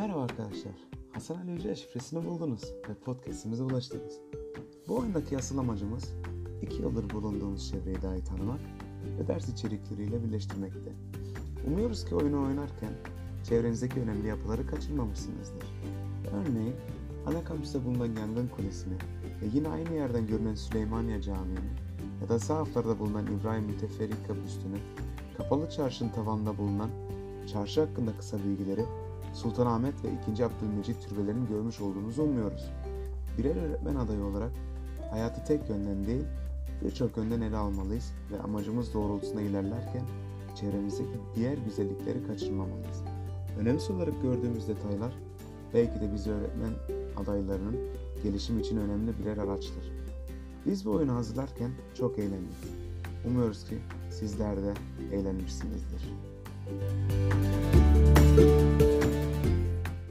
arkadaşlar. Hasan Ali Yüce şifresini buldunuz ve podcastimize ulaştınız. Bu oyundaki asıl amacımız iki yıldır bulunduğumuz çevreyi daha iyi tanımak ve ders içerikleriyle birleştirmekte. Umuyoruz ki oyunu oynarken çevrenizdeki önemli yapıları kaçırmamışsınızdır. Örneğin ana kampüste bulunan yangın kulesini ve yine aynı yerden görünen Süleymaniye Camii'ni ya da sahaflarda bulunan İbrahim Müteferrika büstünü, kapalı çarşının tavanında bulunan çarşı hakkında kısa bilgileri Sultanahmet ve 2. Abdülmecit türbelerini görmüş olduğunuzu umuyoruz. Birer öğretmen adayı olarak hayatı tek yönden değil, birçok yönden ele almalıyız ve amacımız doğrultusunda ilerlerken çevremizdeki diğer güzellikleri kaçırmamalıyız. Önemsiz olarak gördüğümüz detaylar belki de bizi öğretmen adaylarının gelişim için önemli birer araçtır. Biz bu oyunu hazırlarken çok eğlendik. Umuyoruz ki sizler de eğlenmişsinizdir.